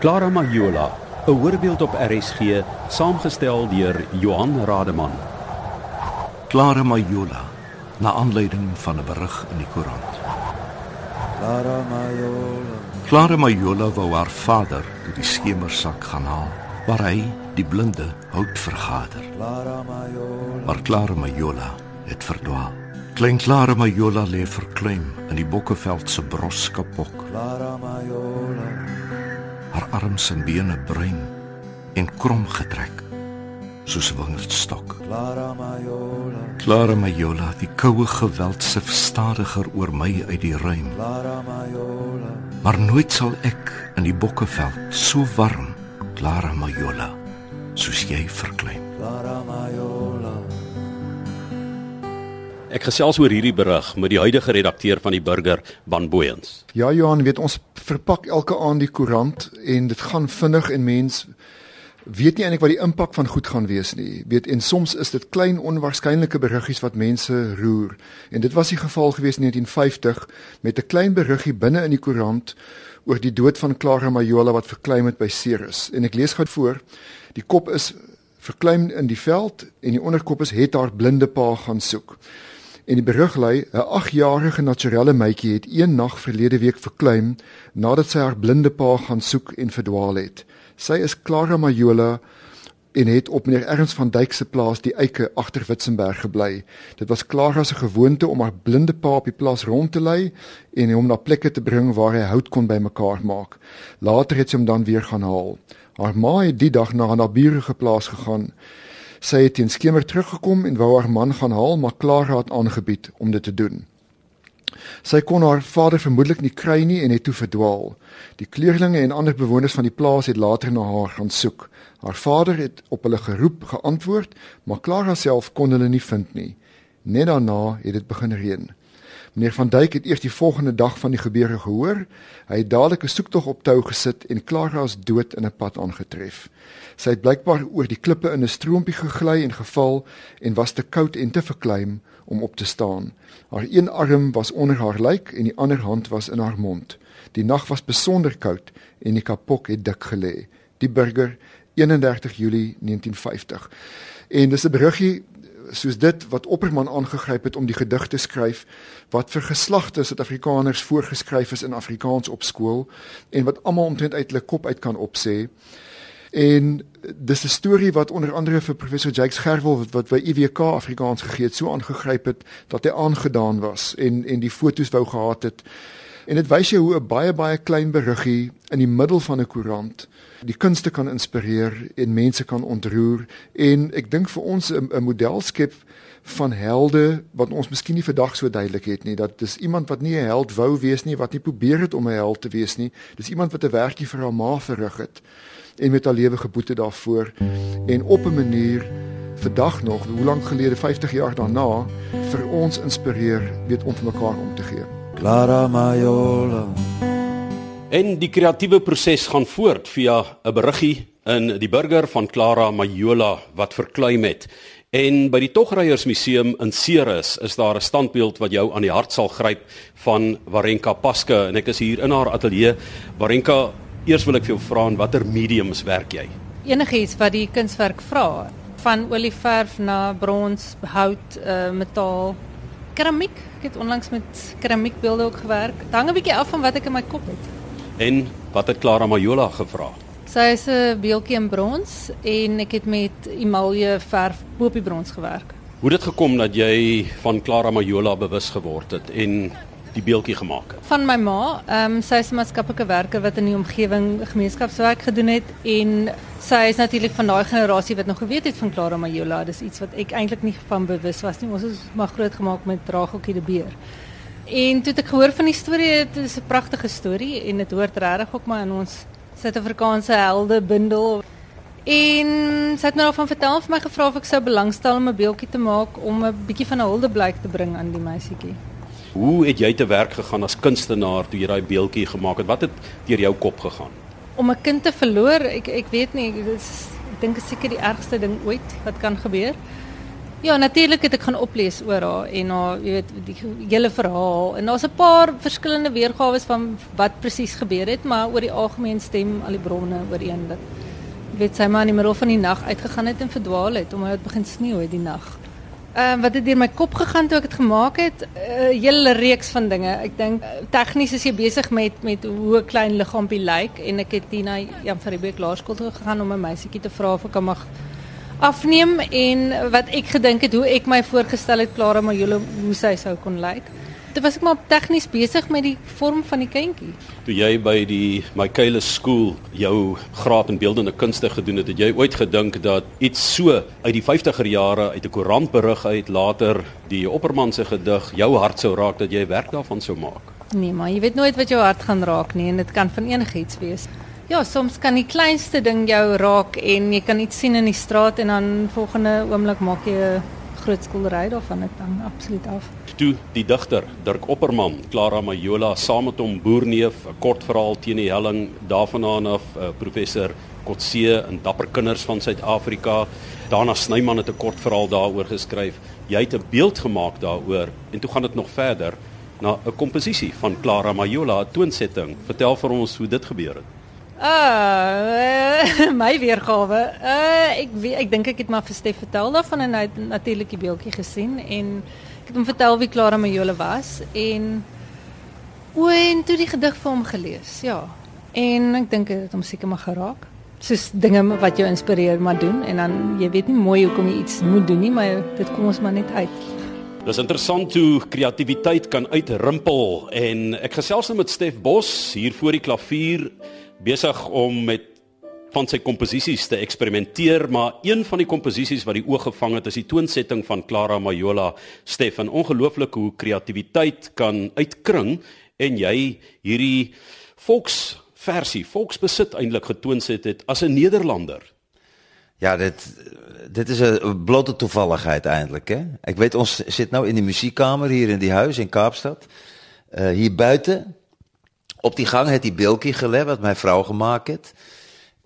Clara Majola, 'n hoorbeeld op RSG, saamgestel deur Johan Rademan. Clara Majola, na aanleiding van 'n berig in die koerant. Clara Majola. Clara Majola wou haar vader uit die skemersak gaan haal, waar hy die blinde hout vergader. Clara Majola. Maar Clara Majola het verdwaal. Klein Clara Majola lê verkleim in die Bokkeveld se broskapok. Clara Majola. Haar arms en bene bruin en krom getrek soos 'n wingerdstok. Clara Majola. Clara Majola, die koue geweld se stadiger oor my uit die ruim. Clara Majola. Maar nooit sal ek in die Bokkeveld so warm, Clara Majola, soos jy verkleim. Clara Majola. Ek gesels oor hierdie berig met die huidige redakteur van die Burger, Ban Booyens. Ja Johan, weet ons verpak elke aand die koerant en dit gaan vinnig en mens weet nie eintlik wat die impak van goed gaan wees nie. Weet en soms is dit klein onwaarskynlike beriggies wat mense roer. En dit was die geval gewees in 1950 met 'n klein beriggie binne in die koerant oor die dood van Clara Majola wat verkleim het by Ceres. En ek lees gou voor. Die kop is verkleim in die veld en die onderkop is het haar blinde pa gaan soek. En die berig lei 'n 8-jarige naturelle meitjie het een nag verlede week verkleim nadat sy haar blinde pa gaan soek en verdwaal het. Sy is Clara Majola en het op meneer Ernst van Dyk se plaas die Eike agter Witzenberg gebly. Dit was Clara se gewoonte om haar blinde pa op die plaas rond te lei en hom na plekke te bring waar hy hout kon bymekaar maak. Later het sy hom dan weer gaan haal. Haar ma het die dag na 'n naburige plaas gegaan. Sy het teen skemer teruggekom en wou haar man gaan haal, maar Clara het aangebied om dit te doen. Sy kon haar vader vermoedelik nie kry nie en het toe verdwaal. Die kleerlinge en ander bewoners van die plaas het later na haar gaan soek. Haar vader het op hulle geroep geantwoord, maar Clara self kon hulle nie vind nie. Net daarna het dit begin reën. Meneer van Duyk het eers die volgende dag van die gebeure gehoor. Hy het dadelik 'n soektog op tou gesit en Clara is dood in 'n pad aangetref. Sy het blykbaar oor die klippe in 'n stroompie gegly en geval en was te koud en te verkleim om op te staan. Haar een arm was onder haar lyk en die ander hand was in haar mond. Die nag was besonder koud en die kapok het dik gelê. Die burger 31 Julie 1950. En dis 'n beriggie soos dit wat Opperman aangegryp het om die gedig te skryf wat vir geslagte Suid-Afrikaners voorgeskryf is in Afrikaans op skool en wat almal omtrent uit hulle kop uit kan opsê. En dis 'n storie wat onder andere vir professor Jakes Gerwel wat, wat by IWK Afrikaans gegee het, so aangegryp het dat hy aangedaan was en en die foto's wou gehad het. En dit wys jou hoe 'n baie baie klein beriggie in die middel van 'n koerant die kunste kan inspireer en mense kan ontroer. En ek dink vir ons 'n model skep van helde wat ons miskien nie vandag so duidelik het nie dat dis iemand wat nie 'n held wou wees nie wat nie probeer het om 'n held te wees nie. Dis iemand wat 'n werkie vir haar ma verrig het en met haar lewe geboete daarvoor. En op 'n manier vandag nog hoe lank gelede 50 jaar daarna vir ons inspireer weet om vir mekaar om te gee. Clara Majola. En die kreatiewe proses gaan voort via 'n beriggie in die burger van Clara Majola wat verkleim het. En by die Togryers Museum in Ceres is daar 'n standbeeld wat jou aan die hart sal gryp van Warenka Paske en ek is hier in haar ateljee. Warenka, eers wil ek vir jou vra in watter mediums werk jy? Enigiets wat die kunswerk vra, van olieverf na brons, hout, uh, metaal, keramiek. Ek het onlangs met keramiekbeelde ook gewerk. Dit hang 'n bietjie af van wat ek in my kop het. En wat het Clara Majola gevra? Sy is 'n beeldjie in brons en ek het met emalje verf op die brons gewerk. Hoe het dit gekom dat jy van Clara Majola bewus geword het en die beeldjie gemaak het? Van my ma, ehm um, sy is 'n maatskaplike werker wat in die omgewing gemeenskapswerk gedoen het en sy is natuurlik van daai generasie wat nog geweet het van Clara Majola. Dis iets wat ek eintlik nie van bewus was nie. Ons is maar groot gemaak met Rageltjie de Beer. En toe het ek gehoor van die storie, dit is 'n pragtige storie en dit hoort regtig ook maar in ons Suid-Afrikaanse helde bundel. En sy het my daarvan vertel vir my gevra of ek sou belangstel om 'n beeldjie te maak om 'n bietjie van 'n huldeblyk te bring aan die meisietjie. Hoe het jy te werk gegaan as kunstenaar toe jy daai beeldjie gemaak het? Wat het deur jou kop gegaan? Om 'n kind te verloor, ek ek weet nie, dit is ek dink seker die ergste ding ooit wat kan gebeur. Ja, natuurlik het ek gaan oplees oor haar en haar, jy weet, die hele verhaal en daar's 'n paar verskillende weergawe van wat presies gebeur het, maar oor die algemeen stem al die bronne ooreen dat weet sy maar in die middel van die nag uitgegaan het en verdwaal het omdat dit begin sneeu het die nag. Ehm uh, wat het deur my kop gegaan toe ek dit gemaak het? 'n uh, Hele reeks van dinge. Ek dink uh, tegnies is jy besig met met hoe 'n klein liggaampie lyk en ek het hier na Jan van Riebeeck Laerskool toe gegaan om 'n meisietjie te vra of ek hom mag afneem en wat ek gedink het hoe ek my voorgestel het Clara Majola hoe sy sou kon lyk. Toe was ek maar tegnies besig met die vorm van die kindjie. Toe jy by die Michaelis skool jou graad in beeldende kunste gedoen het, het jy ooit gedink dat iets so uit die 50er jare uit 'n koerantberig uit later die Opperman se gedig jou hart sou raak dat jy werk daarvan sou maak? Nee, maar jy weet nooit wat jou hart gaan raak nie en dit kan van enigiets wees. Ja, soms kan die kleinste ding jou raak en jy kan iets sien in die straat en dan volgende oomblik maak jy 'n groot skildery daarvan. Dit hang absoluut af. Toe die digter Dirk Opperman, Clara Majola saam met hom Boerneef, 'n kort verhaal teen die helling, daarvandaan af uh, professor Kotse en Dapper Kinders van Suid-Afrika. Daarna Snyman het 'n kort verhaal daaroor geskryf. Jy het 'n beeld gemaak daaroor en toe gaan dit nog verder na 'n komposisie van Clara Majola, 'n toonsetting. Vertel vir ons hoe dit gebeur het. Ah, uh, my weergawe. Uh ek weet, ek dink ek het maar vir Stef vertel daarvan en hy het natuurlik die beeldjie gesien en ek het hom vertel wie Clara Majole was en o en toe die gedig vir hom gelees. Ja. En ek dink dit het hom seker maar geraak. Soos dinge wat jou inspireer maar doen en dan jy weet nie mooi hoekom jy iets moet doen nie, maar dit kom ons maar net uit. Dis interessant hoe kreatiwiteit kan uitrimpel en ek gesels nou met Stef Bos hier voor die klavier besig om met van sy komposisies te eksperimenteer, maar een van die komposisies wat die oog gevang het, is die toonsetting van Clara Majola. Stefan, ongelooflik hoe kreatiwiteit kan uitkring en jy hierdie volksversie, volksbesit eintlik getoonset het as 'n Nederlander. Ja, dit dit is 'n blote toevalligheid eintlik, hè. Ek weet ons sit nou in die musiekkamer hier in die huis in Kaapstad. Uh hier buite op die gang het die beeldjie gelê wat my vrou gemaak het.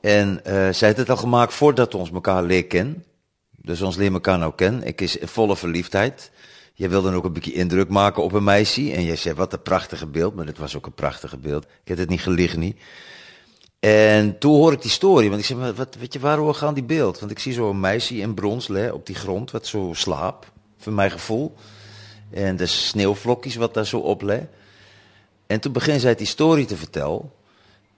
En uh sy het dit al gemaak voordat ons mekaar leer ken. Dus ons leer mekaar nou ken. Ek is volle verliefdheid. Jy wil dan ook 'n bietjie indruk maken op 'n meisie en jy sê wat 'n pragtige beeld, maar dit was ook 'n pragtige beeld. Ek het dit nie gelieg nie. En toe hoor ik die story, want ik maar, wat, weet je waarover gaan die beeld? Want ik zie zo'n meisje in brons op die grond, wat zo slaap, voor mijn gevoel. En de sneeuwvlokjes wat daar zo op lê. En toen begint zij die story te vertellen.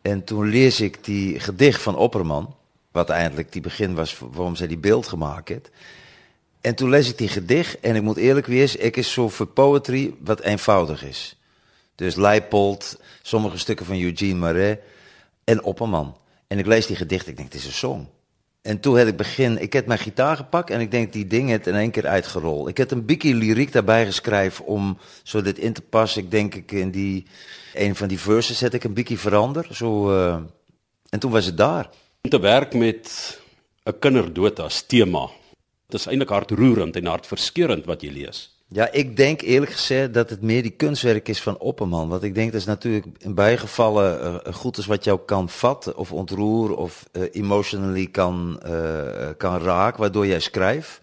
En toen lees ik die gedicht van Opperman, wat eigenlijk die begin was waarom zij die beeld gemaakt heeft. En toen lees ik die gedicht en ik moet eerlijk wezen, ik is zo voor poetry wat eenvoudig is. Dus Leipold, sommige stukken van Eugene Marais en Opperman. En ik lees die gedicht, ik denk, het is een song. En toen heb ik begin, ik heb mijn gitaar gepakt en ik denk, die ding het in één keer uitgerold. Ik heb een beetje lyriek daarbij geschreven om zo dit in te passen. Ik denk, ik in die, een van die verses heb ik een beetje verander. Zo, uh, en toen was het daar. Te werk met 'n kinderdood as tema. Dit is eintlik hartroerend en hartverskeurend wat jy lees. Ja, ik denk eerlijk gezegd dat het meer die kunstwerk is van Opperman. Want ik denk dat is natuurlijk in beide gevallen uh, goed is wat jou kan vatten of ontroeren of uh, emotionally kan, uh, kan raken, waardoor jij schrijft.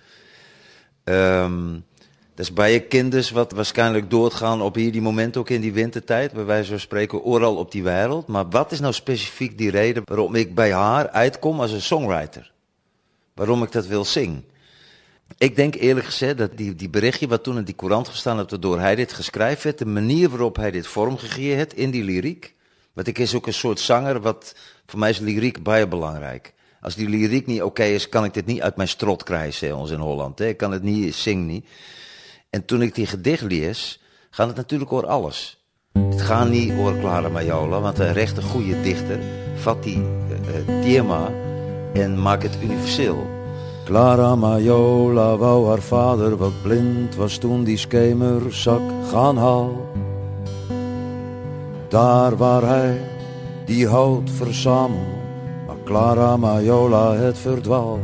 Um, dat is bij je kinders wat waarschijnlijk doorgaan op hier die moment ook in die wintertijd, bij wijze van spreken, overal op die wereld. Maar wat is nou specifiek die reden waarom ik bij haar uitkom als een songwriter? Waarom ik dat wil zingen? Ik denk eerlijk gezegd dat die, die berichtje wat toen in die courant gestaan heeft, waardoor hij dit geschreven heeft, de manier waarop hij dit vormgegeven heeft in die lyriek. Want ik is ook een soort zanger, wat voor mij is lyriek bij belangrijk. Als die lyriek niet oké is, kan ik dit niet uit mijn strot krijgen, ons in Holland. Hè. Ik kan het niet, zing niet. En toen ik die gedicht lees, gaat het natuurlijk over alles. Het gaat niet over Clara Majola, want een rechte goede dichter vat die uh, thema en maakt het universeel. Clara Majola wou haar vader wat blind was toen die schemerzak gaan haal. Daar waar hij die hout verzamelt, maar Clara Majola het verdwaal.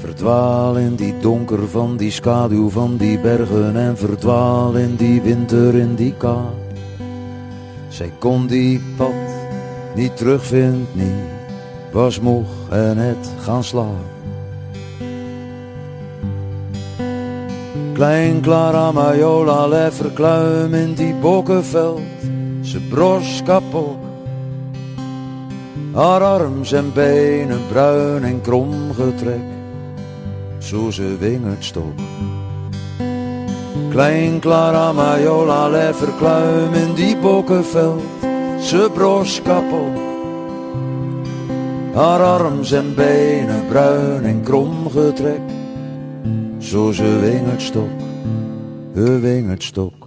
Verdwaal in die donker van die schaduw van die bergen en verdwaal in die winter in die kou. Zij kon die pad niet terugvinden, niet was moeg en het gaan slapen. Klein Clara Majola lê verkluim in die bokkeveld, se bros kapot. Haar arms en bene bruin en krom getrek, soos 'n wingerdstok. Klein Clara Majola lê verkluim in die bokkeveld, se bros kapot. Haar arms en bene bruin en krom getrek, soos 'n wingerdstok, 'n wingerdstok.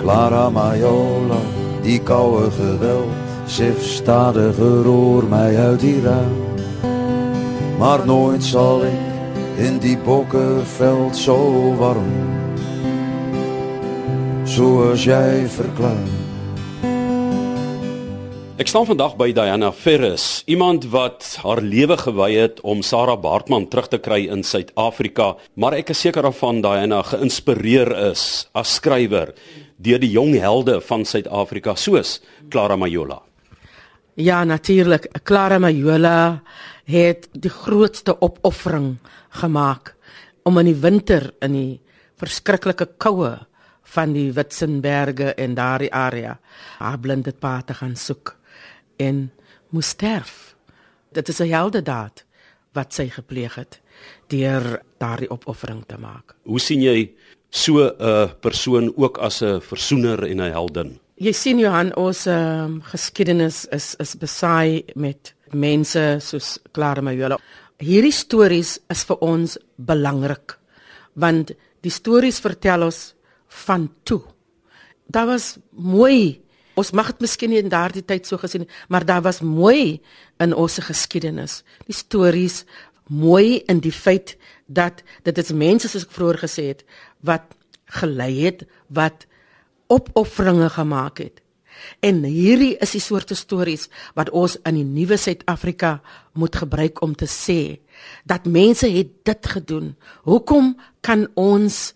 Clara Majola, die koude geweld, sif stadige roer my uit die raam. Maar nooit zal ik in die bokkenveld zo warm, zoals jij verklaart. Ek staan vandag by Diana Ferris, iemand wat haar lewe gewy het om Sarah Baartman terug te kry in Suid-Afrika, maar ek is seker daarvan Diana geïnspireer is as skrywer deur die jong helde van Suid-Afrika soos Clara Majola. Ja, natuurlik. Clara Majola het die grootste opoffering gemaak om in die winter in die verskriklike koue van die Witsenberge en daardie area haar blinde pa te gaan soek en moes sterf. Dit is 'n heldedaad wat sy gepleeg het deur daardie opoffering te maak. Hoe sien jy so 'n persoon ook as 'n versoener en 'n heldin? Jy sien Johan, ons um, geskiedenis is is besaai met mense soos Clara Majola. Hierdie stories is vir ons belangrik want die stories vertel ons van toe. Daar was mooi Ons mag dit miskien nie in daardie tyd so gesien nie, maar daar was mooi in ons geskiedenis. Die stories mooi in die feit dat dit is mense soos ek vroeër gesê het wat gelei het, wat opofferinge gemaak het. En hierdie is die soorte stories wat ons in die nuwe Suid-Afrika moet gebruik om te sê dat mense het dit gedoen. Hoekom kan ons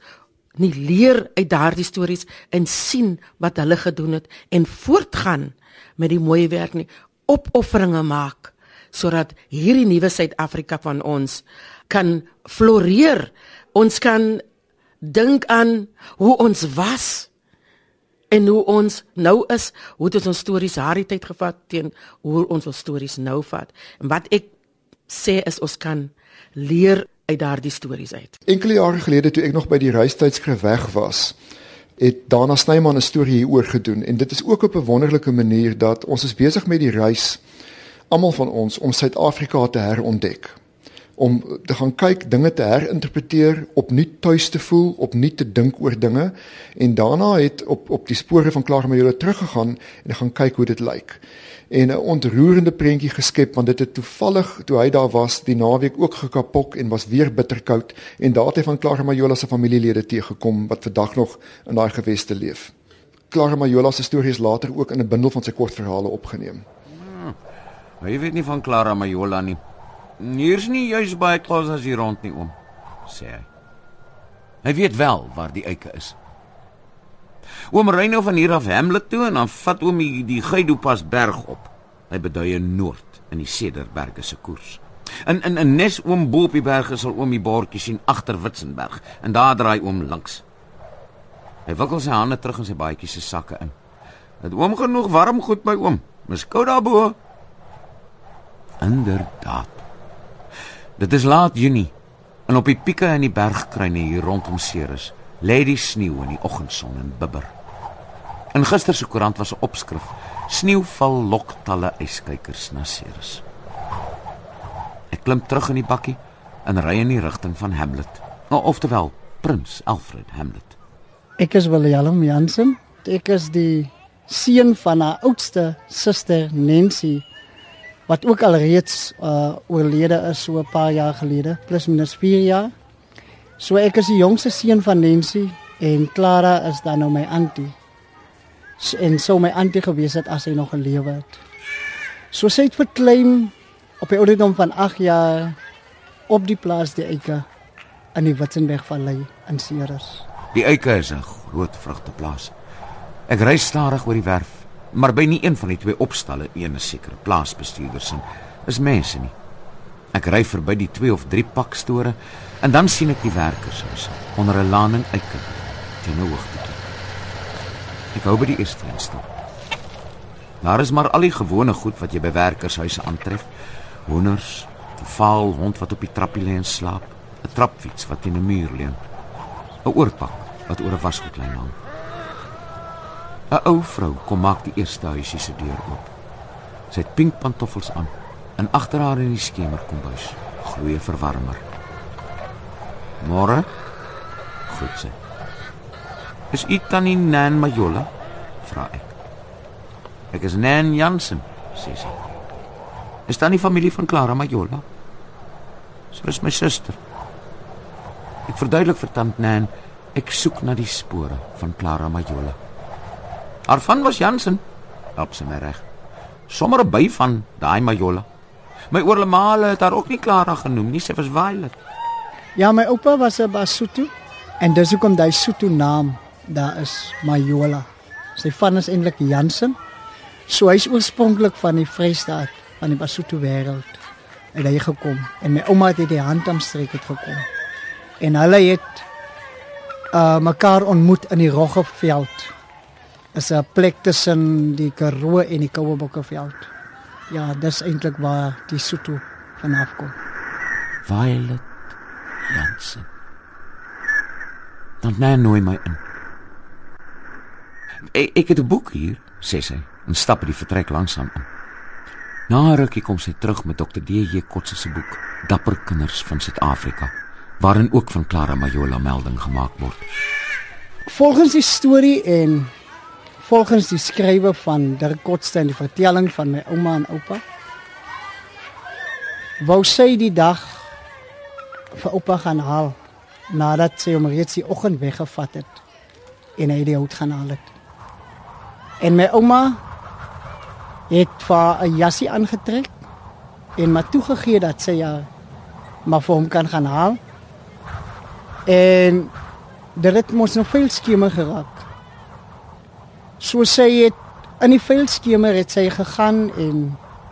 nie leer uit daardie stories en sien wat hulle gedoen het en voortgaan met die mooi werk nie. Opofferinge maak sodat hierdie nuwe Suid-Afrika van ons kan floreer. Ons kan dink aan hoe ons was en hoe ons nou is. Hoe dit ons stories daardie tyd gevat teen hoe ons ons stories nou vat. En wat ek sê is ons kan leer uit daardie stories uit. Enkele jare gelede toe ek nog by die reistydskrif weg was, het Dana Snyman 'n storie hieroor gedoen en dit is ook op 'n wonderlike manier dat ons is besig met die reis almal van ons om Suid-Afrika te herontdek. Om te gaan kyk, dinge te herinterpreteer, opnuut tuis te voel, opnuut te dink oor dinge. En daarna het op op die spore van Mayole teruggegaan en gaan kyk hoe dit lyk en 'n ontroerende prentjie geskep want dit het toevallig toe hy daar was die naweek ook gekapok en was weer bitterkoud en daar het hy van Clara Majola se familielede teëgekom wat vandag nog in daai geweste leef. Clara Majola se storie is later ook in 'n bundel van sy kortverhale opgeneem. Hmm, jy weet nie van Clara Majola nie. Hier's nie juis baie klas as hier rond nie oom, sê hy. Hy weet wel waar die eike is. Oom ry nou van hier af Hamlet toe en dan vat oom die, die Geidopas berg op. Hy beduie noord in die Cederberge se koers. In in 'n nes oom bo op die berge sal oom die bordjie sien agter Witzenberg en daar draai oom links. Hy wikkel sy hande terug in sy baadjie se sakke in. Het oom genoeg warm goed by oom? Miskou daarbo. Inderdaad. Dit is laat Junie en op die pieke in die bergkruine hier rondom Ceres lê die sneeu in die oggendson en bibber. In gister se koerant was 'n opskrif: Sneeuval lok talle yskykers na Ceres. Ek klim terug in die bakkie en ry in die rigting van Hamlet. Nou, oftewel Prins Alfred Hamlet. Ek is Willem Jansen. Ek is die seun van haar oudste suster Nancy wat ook al reeds uh, oorlede is so 'n paar jaar gelede, plus minus 4 jaar. So ek is die jongste seun van Nancy en Clara is dan nou my auntie. En so my auntie gewees het as sy nog gelewe het. So sy het verklein op die ouderdom van 8 jaar op die plaas die Eike in die Witzenberg vallei in Ceres. Die Eike is 'n groot vrugteplaas. Ek ry stadig oor die werf Maar by nie een van die twee opstalle, een is sekere plaasbestuurders en is mense nie. Ek ry verby die twee of drie pakstore en dan sien ek die werkershuis onder 'n laning eike teen 'n hoogte. Ek hou by die eerste een stil. Daar is maar al die gewone goed wat jy by werkershuise aantref. Hoenders, 'n vaal hond wat op die trappie lê en slaap, 'n trapfiets wat teen 'n muur leun, 'n oorpak wat oor 'n wasgoedlyn hang. 'n Ou vrou kom maak die eerste huisie se deur oop. Sy het pink pantoffels aan en agter haar in die skemer kombuis gloei 'n verwarmer. Môre? Goed sê. Is u tannie Nan Majola? vra ek. Ek is Nan Jansen, sê sy. Is tannie familie van Clara Majola? Sy is my suster. Ek verduidelik vir tant Nan, ek soek na die spore van Clara Majola. Haar van was Jansen, help sy my reg. Sommige by van daai Majola. My oorlemale het haar ook nie Clara genoem nie, sy was Violet. Ja, my oupa was 'n Basotho en dis hoekom daai Sotho naam daar is Majola. Sy van is eintlik Jansen. So hy's oorspronklik van die Vrystaat, van die Basotho wêreld. Hy gekom en my ouma het uit die Handamstreek het gekom. En hulle het uh mekaar ontmoet in die Roggeveld. Is 'n plek tussen die Karoo en die Kouebokkeveld. Ja, dis eintlik waar die Sotho vanaf kom. Violet Jansen. Dan nee, nooi my in. Ek, ek het 'n boek hier, sê sy, en stap by die vertrek langsaam in. Na 'n rukkie kom sy terug met Dr. D.J. Kotse se boek, Dapper kinders van Suid-Afrika, waarin ook van Clara Majola melding gemaak word. Volgens die storie en volgens die skrywe van Dirk Kotse en die vertelling van my ouma en oupa wou sy die dag vir oupa gaan haal nadat sy hom reeds die oggend weggevat het en hy die hout gaan haal het. En my ouma het vir haar 'n jassie aangetrek en maar toegegee dat sy ja maar vir hom kan gaan haal. En dit het mos nog veel skemer geraak. So sy het in die veldskemer het sy gegaan en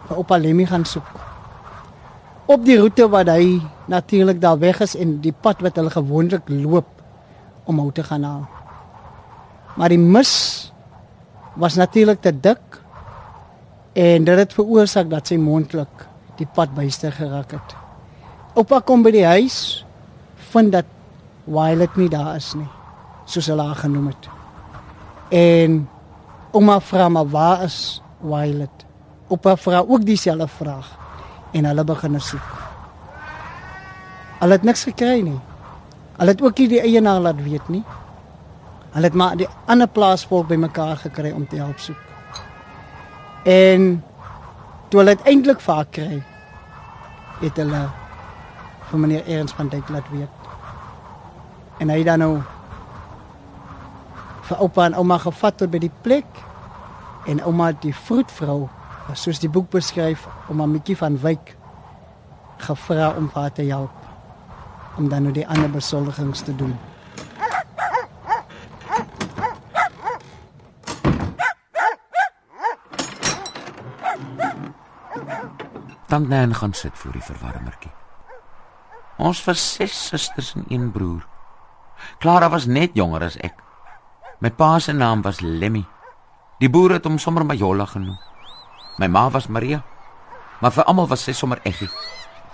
vir oupa Lemmy gaan soek op die roete wat hy natuurlik daar weg is en die pad wat hulle gewoonlik loop om hout te gaan haal. Maar die mis was natuurlik te dik en dit het veroorsaak dat sy mondelik die pad byster geraak het. Oupa kom by die huis vind dat Violet nie daar is nie, soos hulle haar genoem het. En ouma vra maar waar is Violet? Oupa vra ook dieselfde vraag en hulle begin soek. Hulle het niks gekry nie. Hulle het ook nie die eienaar laat weet nie. Hulle het maar die ander plaasvolk bymekaar gekry om te help soek. En toe hulle uiteindelik vir haar kry, het hulle vir meneer Ernst van Dijk laat weet. En hy dan nou oupa en ouma gevat tot by die plek en ouma die vroedvrou soos die boek beskryf om 'n bietjie van wyk gevra om haar te help om dan nou die ander besoldigings te doen. Dan Nan gaan sit voor die verwarmertjie. Ons was ses susters en een broer. Clara was net jonger as ek. My pa se naam was Lemmy. Die boere het hom sommer Majola genoem. My ma was Maria. Maar vir almal was sy sommer Eggie.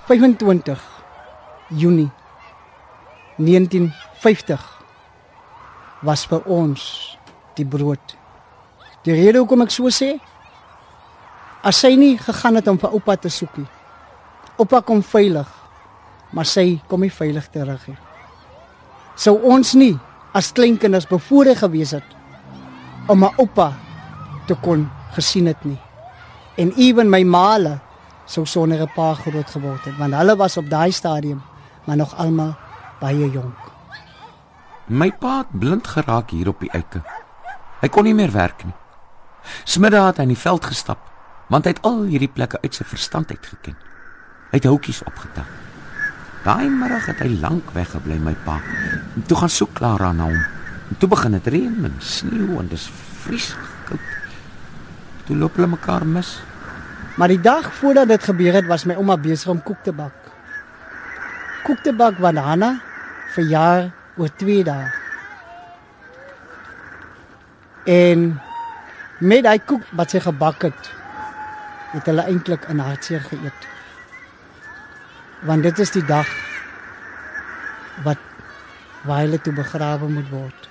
25 Junie 1950 was vir ons die brood. Die rede hoekom ek so sê, as sy nie gegaan het om vir oupa te soek nie. Oupa kom veilig, maar sy kom nie veilig terug nie. Sou ons nie as kleinkinders bevoorreg gewees het om 'n oupa te kon gesien het nie. En ewen my maale sou sonder 'n pa groot geword het, want hulle was op daai stadium maar nog almal baie jonk. My pa het blind geraak hier op die eike. Hy kon nie meer werk nie. Smiddag het hy in die veld gestap, want hy het al hierdie plekke uit sy verstand uit geken. Hy het houtjies opgetel. Daai middag het hy lank weggebly my pa. En toe gaan soek Clara na hom. En toe begin dit reën en sneeu en dis vreeslik koud. Toe loop hulle mekaar mis. Maar die dag voordat dit gebeur het, was my ouma besig om koek te bak. Koek te bak wat Hanna verjaar oor 2 dae. En met daai koek wat sy gebak het, het hulle eintlik in hartseer geëet. Want dit is die dag wat waar hulle toe begrawe moet word.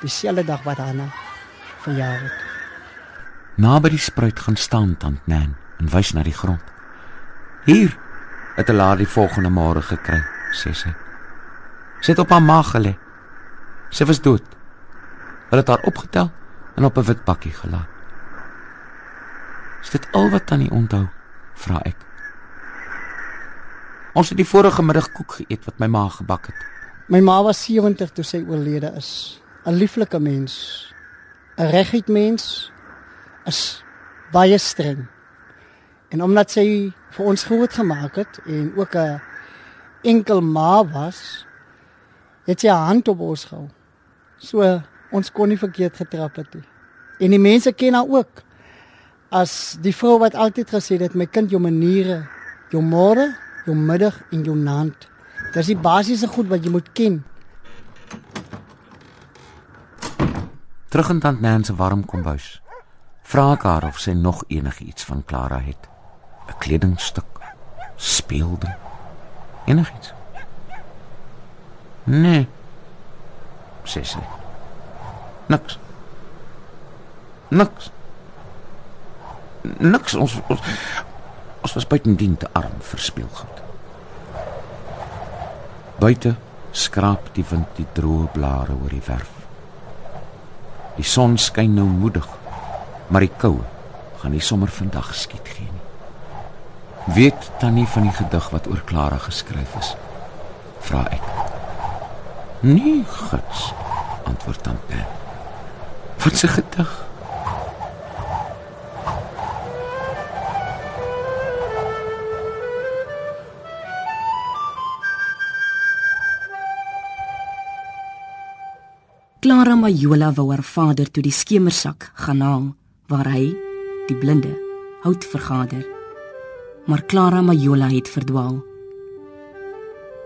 Dieselfde dag wat Hanna verjaar het. Naby die spruit gaan staan tant Nan en wys na die grond. Hier het hulle haar die volgende môre gekry, sê sy. Sy het op haar maag gelê. Sy was dood. Hulle het haar opgetel en op 'n wit bakkie gelaat. Is dit al wat tannie onthou? vra ek. Ons het die vorige middag koek geëet wat my ma gebak het. My ma was 70 toe sy oorlede is. 'n Lieflike mens. 'n Reguit mens. Is baie streng. En omdat sy vir ons groot gemaak het en ook 'n enkel ma was, het sy hand op ons gehou. So ons kon nie verkeerd getrap het nie. En die mense ken haar ook as die vrou wat altyd gesê het my kind jou maniere, jou môre, jou middag en jou aand. Dis die basiese goed wat jy moet ken. Terug in tant Nan se warm kombuis. Vra haar of sy nog enigiets van Clara het. 'n Kledingstuk, speelde, enigiets. Nee. Sê sy. Niks. Niks. Niks ons ons, ons was buitendien te arm vir speelgoed. Buite skraap die wind die droë blare oor die werf. Die son skyn nou moedig, maar die koue gaan nie sommer vandag skiet gee nie. Weet tannie van die gedig wat oor Clara geskryf is? Vra ek. Nee, gits, antwoord tante. Wat 'n gedig? Clara Majola wou haar vader toe die skemersak gaan haal waar hy, die blinde, hout vergader. Maar Clara Majola het verdwaal.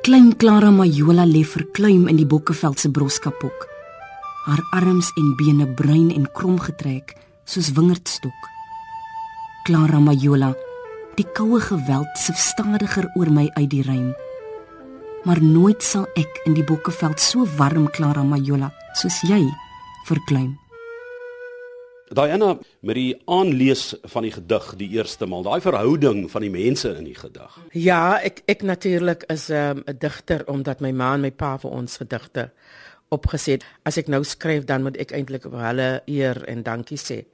Klein Clara Majola lê verkleim in die Bokkeveld se broskapok. Haar arms en bene bruin en krom getrek soos wingerdstok. Clara Majola, die koue geweld sif stadiger oor my uit die ruim. Maar nooit sal ek in die Bokkeveld so warm Clara Majola soos jy verkleim. Diana met die aanlees van die gedig die eerste maal, daai verhouding van die mense in die gedig. Ja, ek ek natuurlik is 'n um, digter omdat my ma en my pa vir ons gedigte opgeset. As ek nou skryf dan moet ek eintlik vir hulle eer en dankie sê.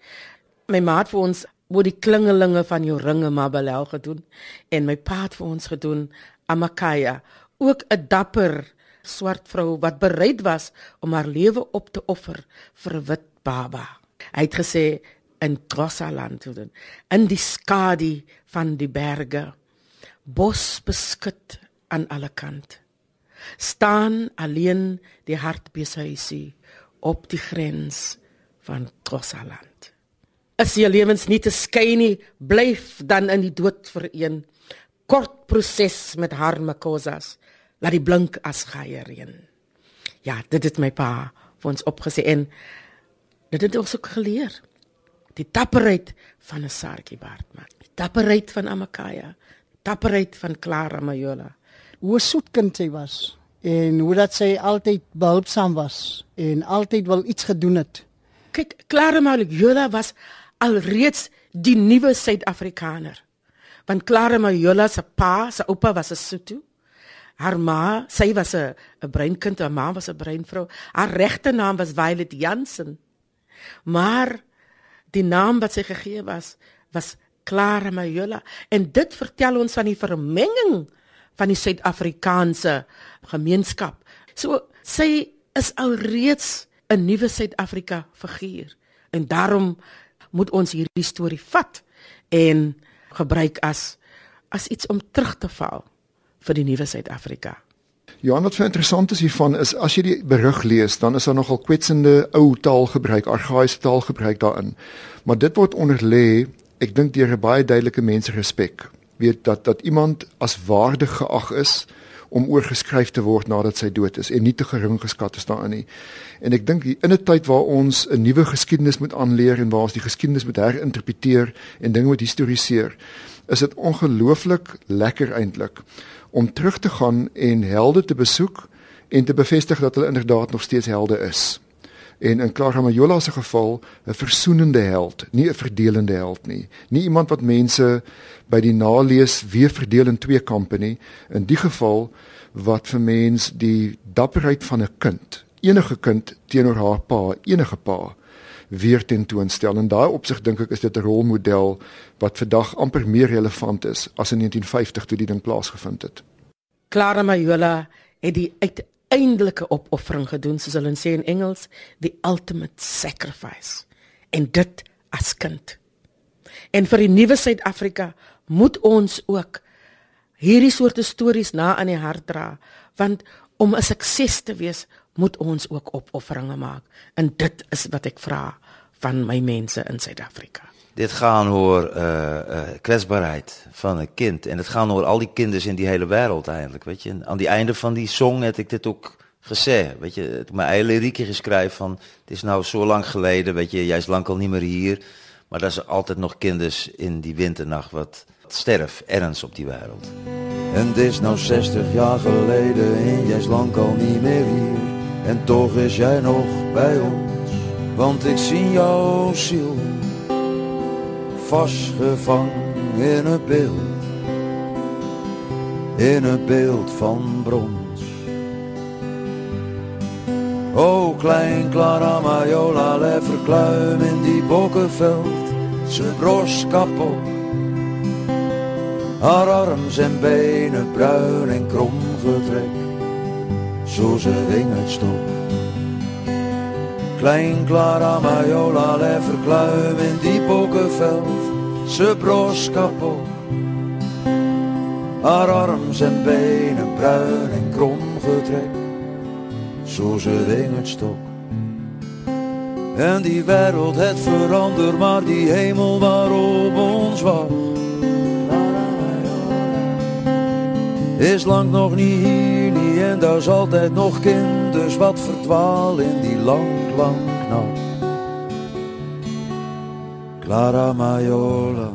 My ma het vir ons word die klingelinge van jou ringe Mabelel gedoen en my pa het vir ons gedoen Amakaya, ook 'n dapper swart vrou wat bereid was om haar lewe op te offer vir 'n wit baba. Hy het gesê in Grossaland toe doen in die skadu van die berge bos beskut aan alle kant. Staan alleen die hartbeeshuisie op die grens van Grossaland as jy lewens nie te skei nie blyf dan in die dood vereen. Kort proses met harme kosas laat die blink as geiereen. Ja, dit het my pa vir ons opgesê en dit het ons ook geleer. Die dapperheid van 'n Sarkie Bartman. Die dapperheid van Amakaya. Dapperheid van Clara Majola. Hoe soet kind sy was en hoe dat sy altyd behulpsaam was en altyd wel iets gedoen het. Kyk, Clara Majola was alreeds die nuwe Suid-Afrikaner. Want Clara Majola se pa, se oupa was 'n Sotho haar ma, sy was 'n 'n breinkind, haar ma was 'n breinvrou. Haar regte naam was Violet Jansen. Maar die naam wat sy gegee was, was Clara Majola en dit vertel ons van die vermenging van die Suid-Afrikaanse gemeenskap. So sy is alreeds 'n nuwe Suid-Afrika figuur en daarom moet ons hierdie storie vat en gebruik as as iets om terug te val vir die nuwe Suid-Afrika. Ja, wat vir interessant is hiervan is as jy die berig lees, dan is daar nogal kwetsende ou taalgebruik, argaïese taalgebruik daarin. Maar dit word onderlê, ek dink deur 'n baie duidelike menserespek. Weet dat dat iemand as waardig geag is om oorgeskryf te word nadat sy dood is en nie te gering geskat is daarin nie. En ek dink in 'n tyd waar ons 'n nuwe geskiedenis moet aanleer en waar ons die geskiedenis moet herinterpreteer en dinge moet historiseer, is dit ongelooflik lekker eintlik om terug te gaan en helde te besoek en te bevestig dat hulle inderdaad nog steeds helde is en in Clara Majola se geval 'n versoenende held, nie 'n verdelende held nie. Nie iemand wat mense by die nalees weer verdeel in twee kampe nie. In die geval wat vir mens die dapperheid van 'n kind, enige kind teenoor haar pa, enige pa weer tentoonstel. En daai opsig dink ek is dit 'n rolmodel wat vandag amper meer relevant is as in 1950 toe die ding plaasgevind het. Clara Majola het die uit eindelike opoffering gedoen soos hulle sê in Engels the ultimate sacrifice en dit as kind. En vir die nuwe Suid-Afrika moet ons ook hierdie soorte stories na aan die hart dra want om 'n sukses te wees moet ons ook opofferinge maak en dit is wat ek vra van my mense in Suid-Afrika. Dit gaan oor uh uh kwetsbaarheid van 'n kind. En dit gaan oor al die kinders in die hele wêreld eintlik, weet je. En aan die einde van die song het ek dit ook gesê, weet je, het my eie lirieke geskryf van dit is nou so lank gelede, weet je, jy's lankal nie meer hier, maar daar's altyd nog kinders in die winternag wat sterf erns op die wêreld. En dit is nou 60 jaar gelede en jy's lankal nie meer hier. En tog is jy nog by ons, want ek sien jou siel vastgevang in een beeld, in een beeld van brons. O klein Clara Majola, le verkluim in die bokkenveld, ze bros kapot. Haar arms en benen bruin en krom getrek, zo ze wingerd stop. Klein Clara Majola, le verkluim in die bokkenveld, ze bros kapot. Haar arms en benen bruin en krom getrek, zo ze wingerd stop. En die wereld het veranderd, maar die hemel waarop ons wacht. Is lang nog niet hier, niet en daar is altijd nog kinders wat verdwaal in die lang, lang nacht. Clara Majola.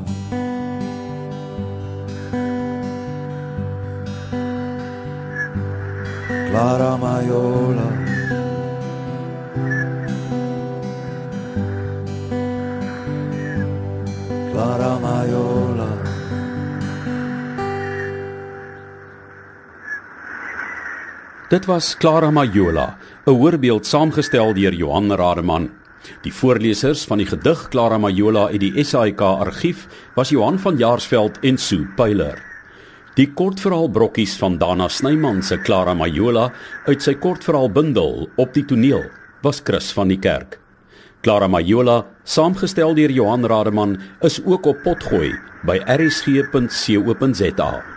Clara Majola. Dit was Clara Majola, 'n hoorbeeld saamgestel deur Johan Rademan. Die voorlesers van die gedig Clara Majola uit die SAIK argief was Johan van Jaarsveld en Sue Pyler. Die kortverhaal brokkies van Dana Snyman se Clara Majola uit sy kortverhaalbundel Op die toneel was Chris van die Kerk. Clara Majola, saamgestel deur Johan Rademan, is ook op potgooi by rsg.co.za.